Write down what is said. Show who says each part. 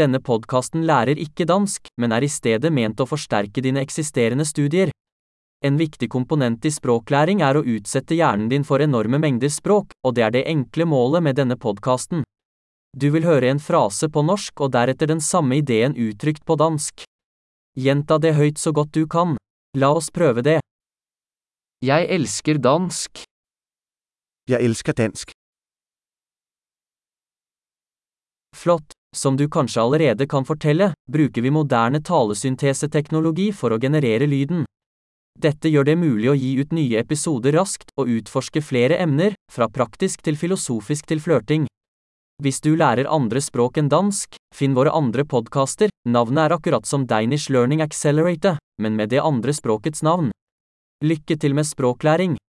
Speaker 1: Denne podkasten lærer ikke dansk, men er i stedet ment å forsterke dine eksisterende studier. En viktig komponent i språklæring er å utsette hjernen din for enorme mengder språk, og det er det enkle målet med denne podkasten. Du vil høre en frase på norsk og deretter den samme ideen uttrykt på dansk. Gjenta det høyt så godt du kan. La oss prøve det. Jeg elsker dansk.
Speaker 2: Jeg elsker dansk.
Speaker 1: Flott. Som du kanskje allerede kan fortelle, bruker vi moderne talesynteseteknologi for å generere lyden. Dette gjør det mulig å gi ut nye episoder raskt og utforske flere emner, fra praktisk til filosofisk til flørting. Hvis du lærer andre språk enn dansk, finn våre andre podkaster, navnet er akkurat som Danish Learning Accelerator, men med det andre språkets navn. Lykke til med språklæring!